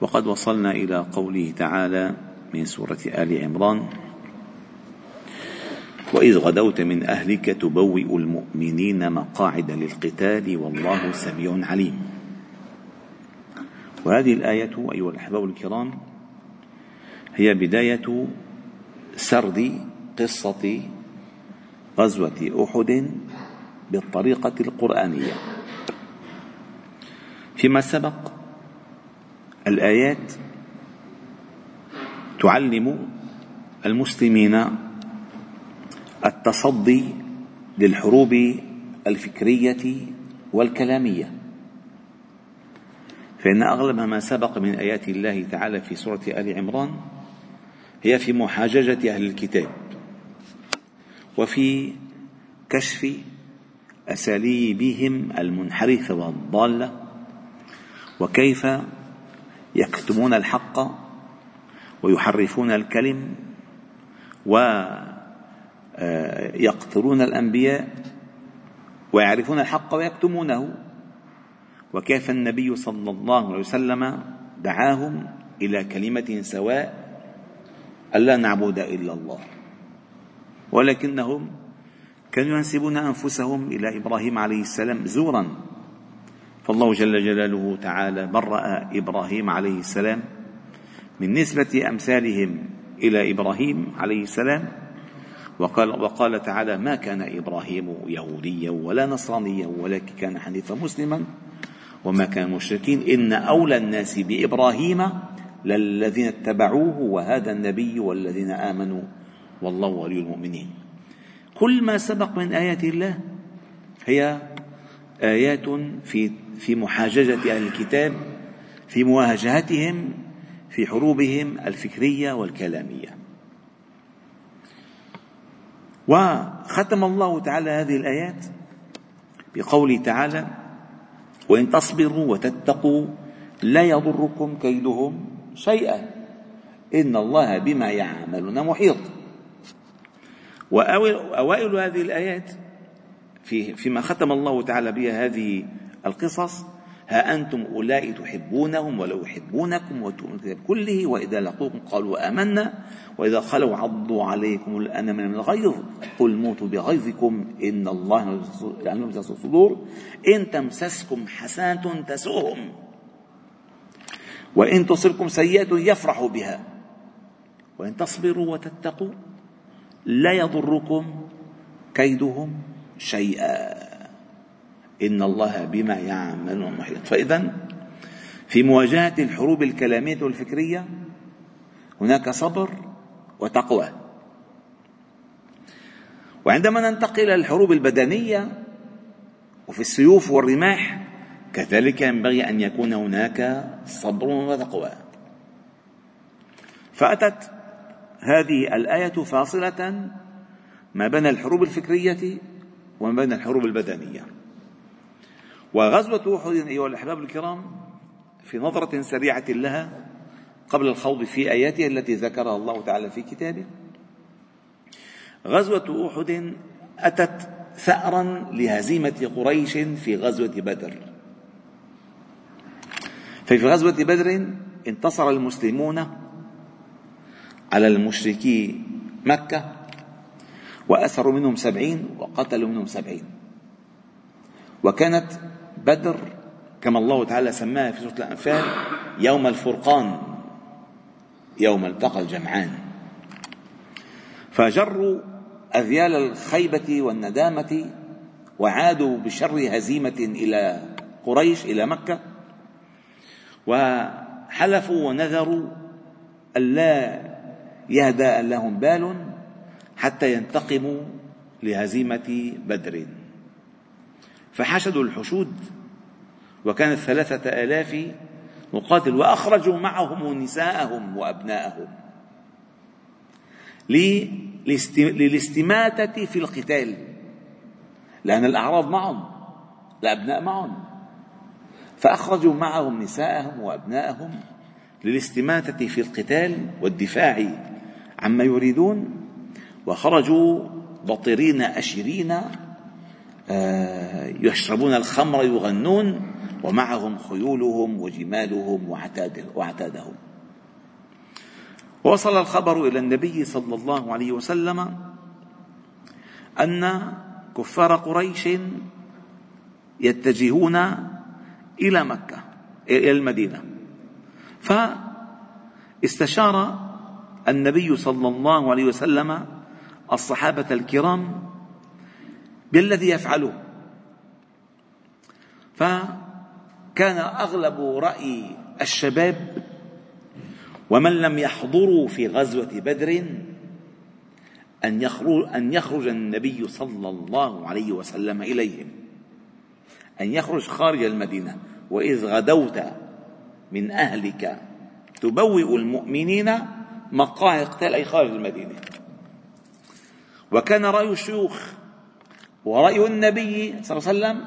وقد وصلنا إلى قوله تعالى من سورة آل عمران وإذ غدوت من أهلك تبوئ المؤمنين مقاعد للقتال والله سميع عليم. وهذه الآية أيها الأحباب الكرام هي بداية سرد قصة غزوة أحد بالطريقة القرآنية. فيما سبق الآيات تعلم المسلمين التصدي للحروب الفكرية والكلامية. فإن أغلب ما سبق من آيات الله تعالى في سورة آل عمران هي في محاججة أهل الكتاب وفي كشف أساليبهم المنحرفة والضالة وكيف يكتمون الحق ويحرفون الكلم ويقتلون الأنبياء ويعرفون الحق ويكتمونه. وكيف النبي صلى الله عليه وسلم دعاهم إلى كلمة سواء ألا نعبد إلا الله؟ ولكنهم كانوا ينسبون أنفسهم إلى إبراهيم عليه السلام زورا. فالله جل جلاله تعالى برأ إبراهيم عليه السلام من نسبة أمثالهم إلى إبراهيم عليه السلام وقال, وقال تعالى ما كان إبراهيم يهوديا ولا نصرانيا ولكن كان حنيفا مسلما وما كان مشركين إن أولى الناس بإبراهيم للذين اتبعوه وهذا النبي والذين آمنوا والله ولي المؤمنين. كل ما سبق من آيات الله هي آيات في في محاججة أهل الكتاب في مواجهتهم في حروبهم الفكرية والكلامية. وختم الله تعالى هذه الآيات بقوله تعالى وإن تصبروا وتتقوا لا يضركم كيدهم شيئا. إن الله بما يعملون محيط. وأوائل هذه الآيات في فيما ختم الله تعالى بها هذه القصص ها أنتم أولئك تحبونهم ولا يحبونكم وتؤمنون كله وإذا لقوكم قالوا آمنا وإذا خلوا عضوا عليكم الأنم من الغيظ قل موتوا بغيظكم إن الله يعلم ذات الصدور إن تمسسكم حسنة تسؤهم وإن تصبكم سيئة يفرحوا بها. وإن تصبروا وتتقوا لا يضركم كيدهم شيئا. إن الله بما يعملون محيط. فإذا في مواجهة الحروب الكلامية والفكرية هناك صبر وتقوى. وعندما ننتقل إلى الحروب البدنية وفي السيوف والرماح كذلك ينبغي أن يكون هناك صبر وتقوى. فأتت هذه الآية فاصلة ما بين الحروب الفكرية وما بين الحروب البدنية. وغزوة أحد أيها الأحباب الكرام في نظرة سريعة لها قبل الخوض في آياتها التي ذكرها الله تعالى في كتابه. غزوة أحد أتت ثأرا لهزيمة قريش في غزوة بدر. ففي غزوة بدر انتصر المسلمون على المشركي مكة وأسروا منهم سبعين وقتلوا منهم سبعين. وكانت بدر كما الله تعالى سماها في سورة الأنفال يوم الفرقان يوم التقى الجمعان. فجروا أذيال الخيبة والندامة وعادوا بشر هزيمة إلى قريش إلى مكة. وحلفوا ونذروا ألا يهدى لهم بال حتى ينتقموا لهزيمة بدر. فحشدوا الحشود. وكانت ثلاثة آلاف مقاتل وأخرجوا معهم نساءهم وأبناءهم. للاستماتة في القتال. لأن الأعراض معهم الأبناء معهم. فأخرجوا معهم نساءهم وأبناءهم للاستماتة في القتال والدفاع عما يريدون. وخرجوا بطرين أشرين يشربون الخمر يغنون ومعهم خيولهم وجمالهم وعتادهم. وصل الخبر إلى النبي صلى الله عليه وسلم أن كفار قريش يتجهون إلى مكة إلى المدينة. فاستشار النبي صلى الله عليه وسلم الصحابة الكرام بالذي يفعله. فكان أغلب رأي الشباب ومن لم يحضروا في غزوة بدر أن يخرج, أن يخرج النبي صلى الله عليه وسلم إليهم. أن يخرج خارج المدينة. وإذ غدوت من أهلك تبوئ المؤمنين مقاعد قتال أي خارج المدينة. وكان رأي الشيوخ ورأي النبي صلى الله عليه وسلم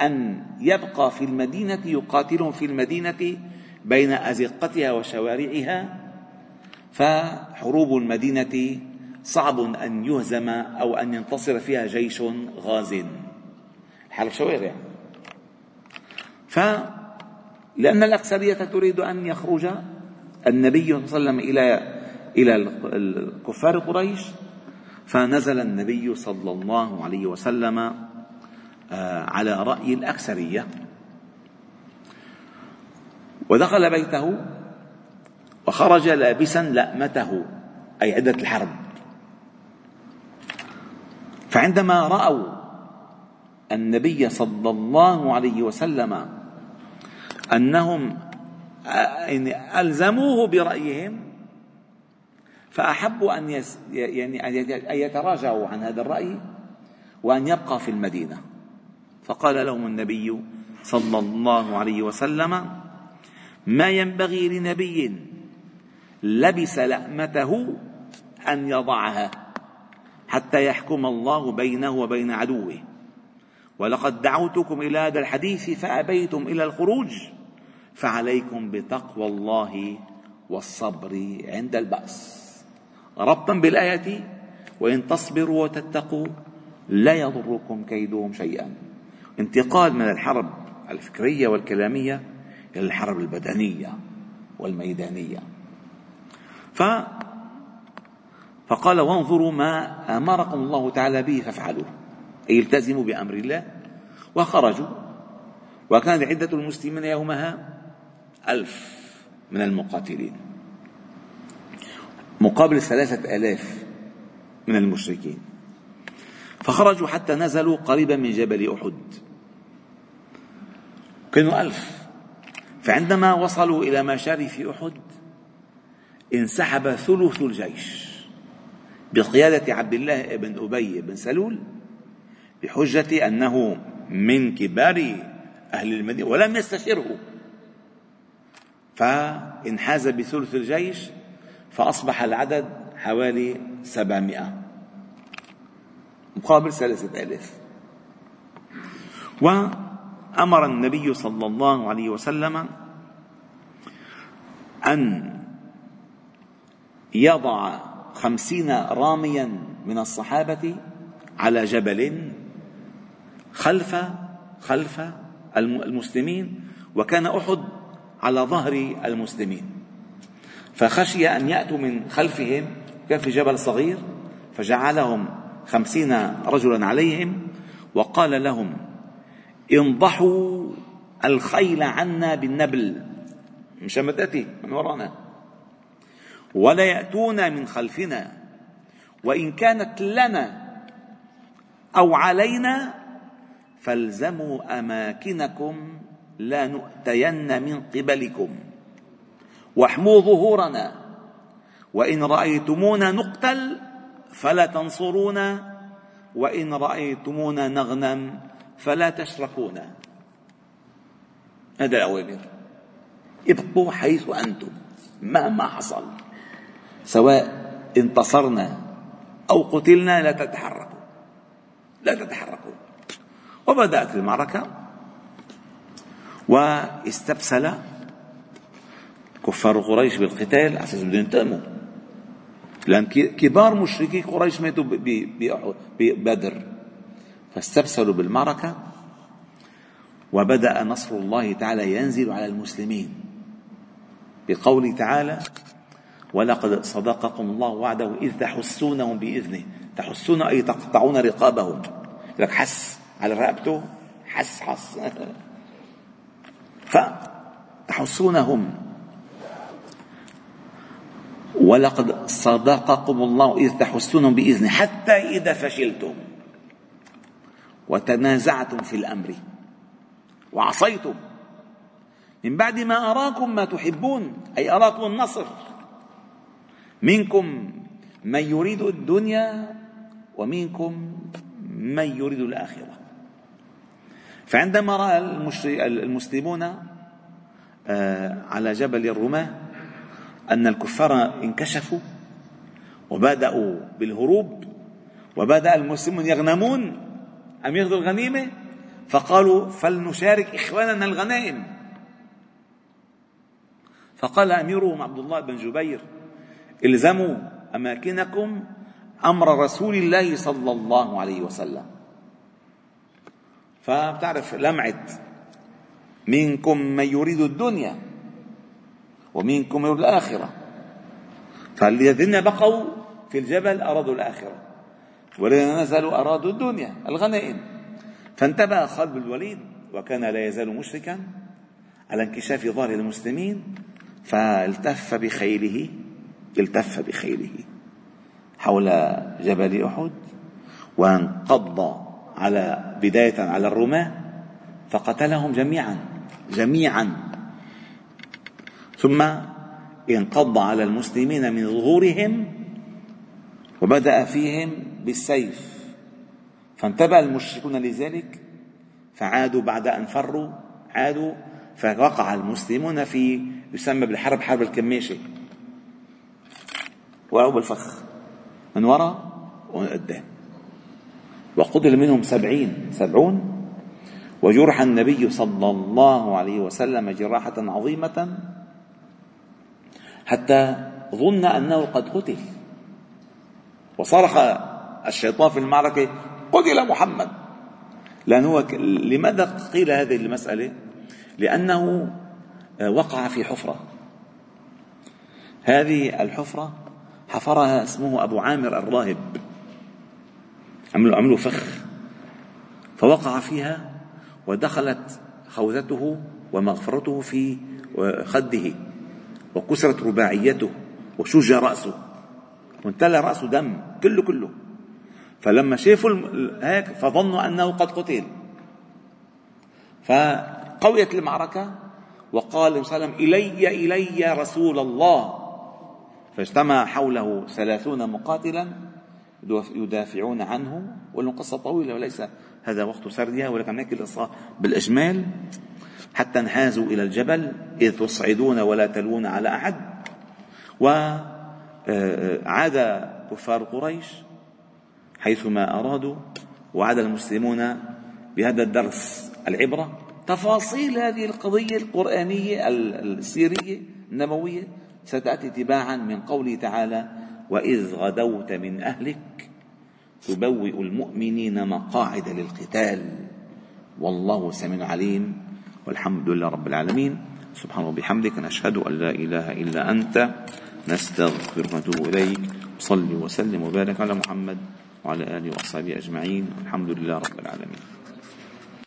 أن يبقى في المدينة يقاتلهم في المدينة بين أزقتها وشوارعها فحروب المدينة صعب أن يهزم أو أن ينتصر فيها جيش غاز. حرب شوارع فلأن الأكثرية تريد أن يخرج النبي صلى الله عليه وسلم إلى إلى الكفار قريش فنزل النبي صلى الله عليه وسلم آه، على رأي الأكثرية. ودخل بيته وخرج لابسا لأمته أي عدة الحرب. فعندما رأوا النبي صلى الله عليه وسلم أنهم يعني ألزموه برأيهم فأحبوا أن يعني أن يتراجعوا عن هذا الرأي وأن يبقى في المدينة. فقال لهم النبي صلى الله عليه وسلم ما ينبغي لنبي لبس لأمته أن يضعها حتى يحكم الله بينه وبين عدوه. ولقد دعوتكم إلى هذا الحديث فأبيتم إلى الخروج فعليكم بتقوى الله والصبر عند البأس. ربطا بالآية وإن تصبروا وتتقوا لا يضركم كيدهم شيئا. انتقال من الحرب الفكرية والكلامية إلى الحرب البدنية والميدانية. ف فقال وانظروا ما أمركم الله تعالى به فافعلوه. أي التزموا بأمر الله وخرجوا. وكانت عدة المسلمين يومها ألف من المقاتلين. مقابل ثلاثة آلاف من المشركين. فخرجوا حتى نزلوا قريبا من جبل أحد. كانوا ألف. فعندما وصلوا إلى مشارف أحد انسحب ثلث الجيش. بقيادة عبد الله بن أبي بن سلول بحجة أنه من كبار أهل المدينة ولم يستشره فانحاز بثلث الجيش فأصبح العدد حوالي سبعمائة. مقابل ثلاثة آلاف. وأمر النبي صلى الله عليه وسلم أن يضع خمسين راميا من الصحابة على جبل خلف خلف المسلمين وكان أحد على ظهر المسلمين. فخشي أن يأتوا من خلفهم كان في جبل صغير فجعلهم خمسين رجلا عليهم وقال لهم انضحوا الخيل عنا بالنبل. ما تأتي من ورانا. ولا يأتون من خلفنا وإن كانت لنا أو علينا فالزموا أماكنكم لا نؤتين من قبلكم. واحموا ظهورنا. وإن رأيتمونا نقتل فلا تنصرونا. وإن رأيتمونا نغنم فلا تشركونا. هذا الأوامر. ابقوا حيث أنتم مهما حصل. سواء انتصرنا أو قتلنا لا تتحركوا. لا تتحركوا. وبدأت المعركة. واستبسل كفار قريش بالقتال على أساس بدهم ينتقموا لأن كبار مشركي قريش ماتوا ببدر. فاستبسلوا بالمعركة وبدأ نصر الله تعالى ينزل على المسلمين. بقوله تعالى ولقد صدقكم الله وعده إذ تحسونهم بإذنه. تحسون أي تقطعون رقابهم. لك حس على رقبته حس حس. فتحسونهم ولقد صدقكم الله إذ تحسونهم بإذنه حتى إذا فشلتم وتنازعتم في الأمر وعصيتم. من بعد ما أراكم ما تحبون أي أراكم النصر. منكم من يريد الدنيا ومنكم من يريد الآخرة. فعندما رأى المسلمون آه، على جبل الرماة أن الكفار انكشفوا وبدأوا بالهروب وبدأ المسلمون يغنمون. أم ياخذوا الغنيمة؟ فقالوا فلنشارك إخواننا الغنائم. فقال أميرهم عبد الله بن جبير إلزموا أماكنكم أمر رسول الله صلى الله عليه وسلم. فبتعرف لمعت منكم من يريد الدنيا. ومنكم من يريد الآخرة. فالذين بقوا في الجبل أرادوا الآخرة. والذين نزلوا أرادوا الدنيا الغنائم. فانتبه خالد بن الوليد وكان لا يزال مشركا على انكشاف ظاهر المسلمين فالتف بخيله التف بخيله حول جبل أحد وانقض على بداية على الرماة فقتلهم جميعا جميعا. ثم انقض على المسلمين من ظهورهم وبدأ فيهم بالسيف. فانتبه المشركون لذلك فعادوا بعد أن فروا عادوا فوقع المسلمون في يسمى بالحرب حرب الكماشة وقعوا بالفخ من وراء ومن قدام. وقتل منهم سبعين سبعون. وجرح النبي صلى الله عليه وسلم جراحة عظيمة. حتى ظن أنه قد قتل. وصرخ الشيطان في المعركة قتل محمد. لأنه لماذا قيل هذه المسألة؟ لأنه وقع في حفرة. هذه الحفرة حفرها اسمه أبو عامر الراهب. عملوا عملوا فخ. فوقع فيها ودخلت خوذته ومغفرته في خده. وكسرت رباعيته وشج رأسه. وامتلأ رأسه دم كله كله. فلما شافوا هيك فظنوا أنه قد قتل. فقويت المعركة وقال صلى الله عليه وسلم إلي إلي رسول الله. فاجتمع حوله ثلاثون مقاتلا يدافعون عنه والقصة طويلة وليس هذا وقت سردها ولكن نحكي القصة بالإجمال. حتى انحازوا إلى الجبل إذ تصعدون ولا تلوون على أحد. وعاد آه، كفار قريش حيثما أرادوا وعاد المسلمون بهذا الدرس العبرة. تفاصيل هذه القضية القرآنية السيرية النبوية ستأتي تباعا من قوله تعالى وإذ غدوت من أهلك تبوئ المؤمنين مقاعد للقتال والله سميع عليم. والحمد لله رب العالمين. سبحانه وبحمدك نشهد أن لا إله إلا أنت نستغفرك ونتوب إليك. صل وسلم وبارك على محمد وعلى آله وأصحابه أجمعين. الحمد لله رب العالمين.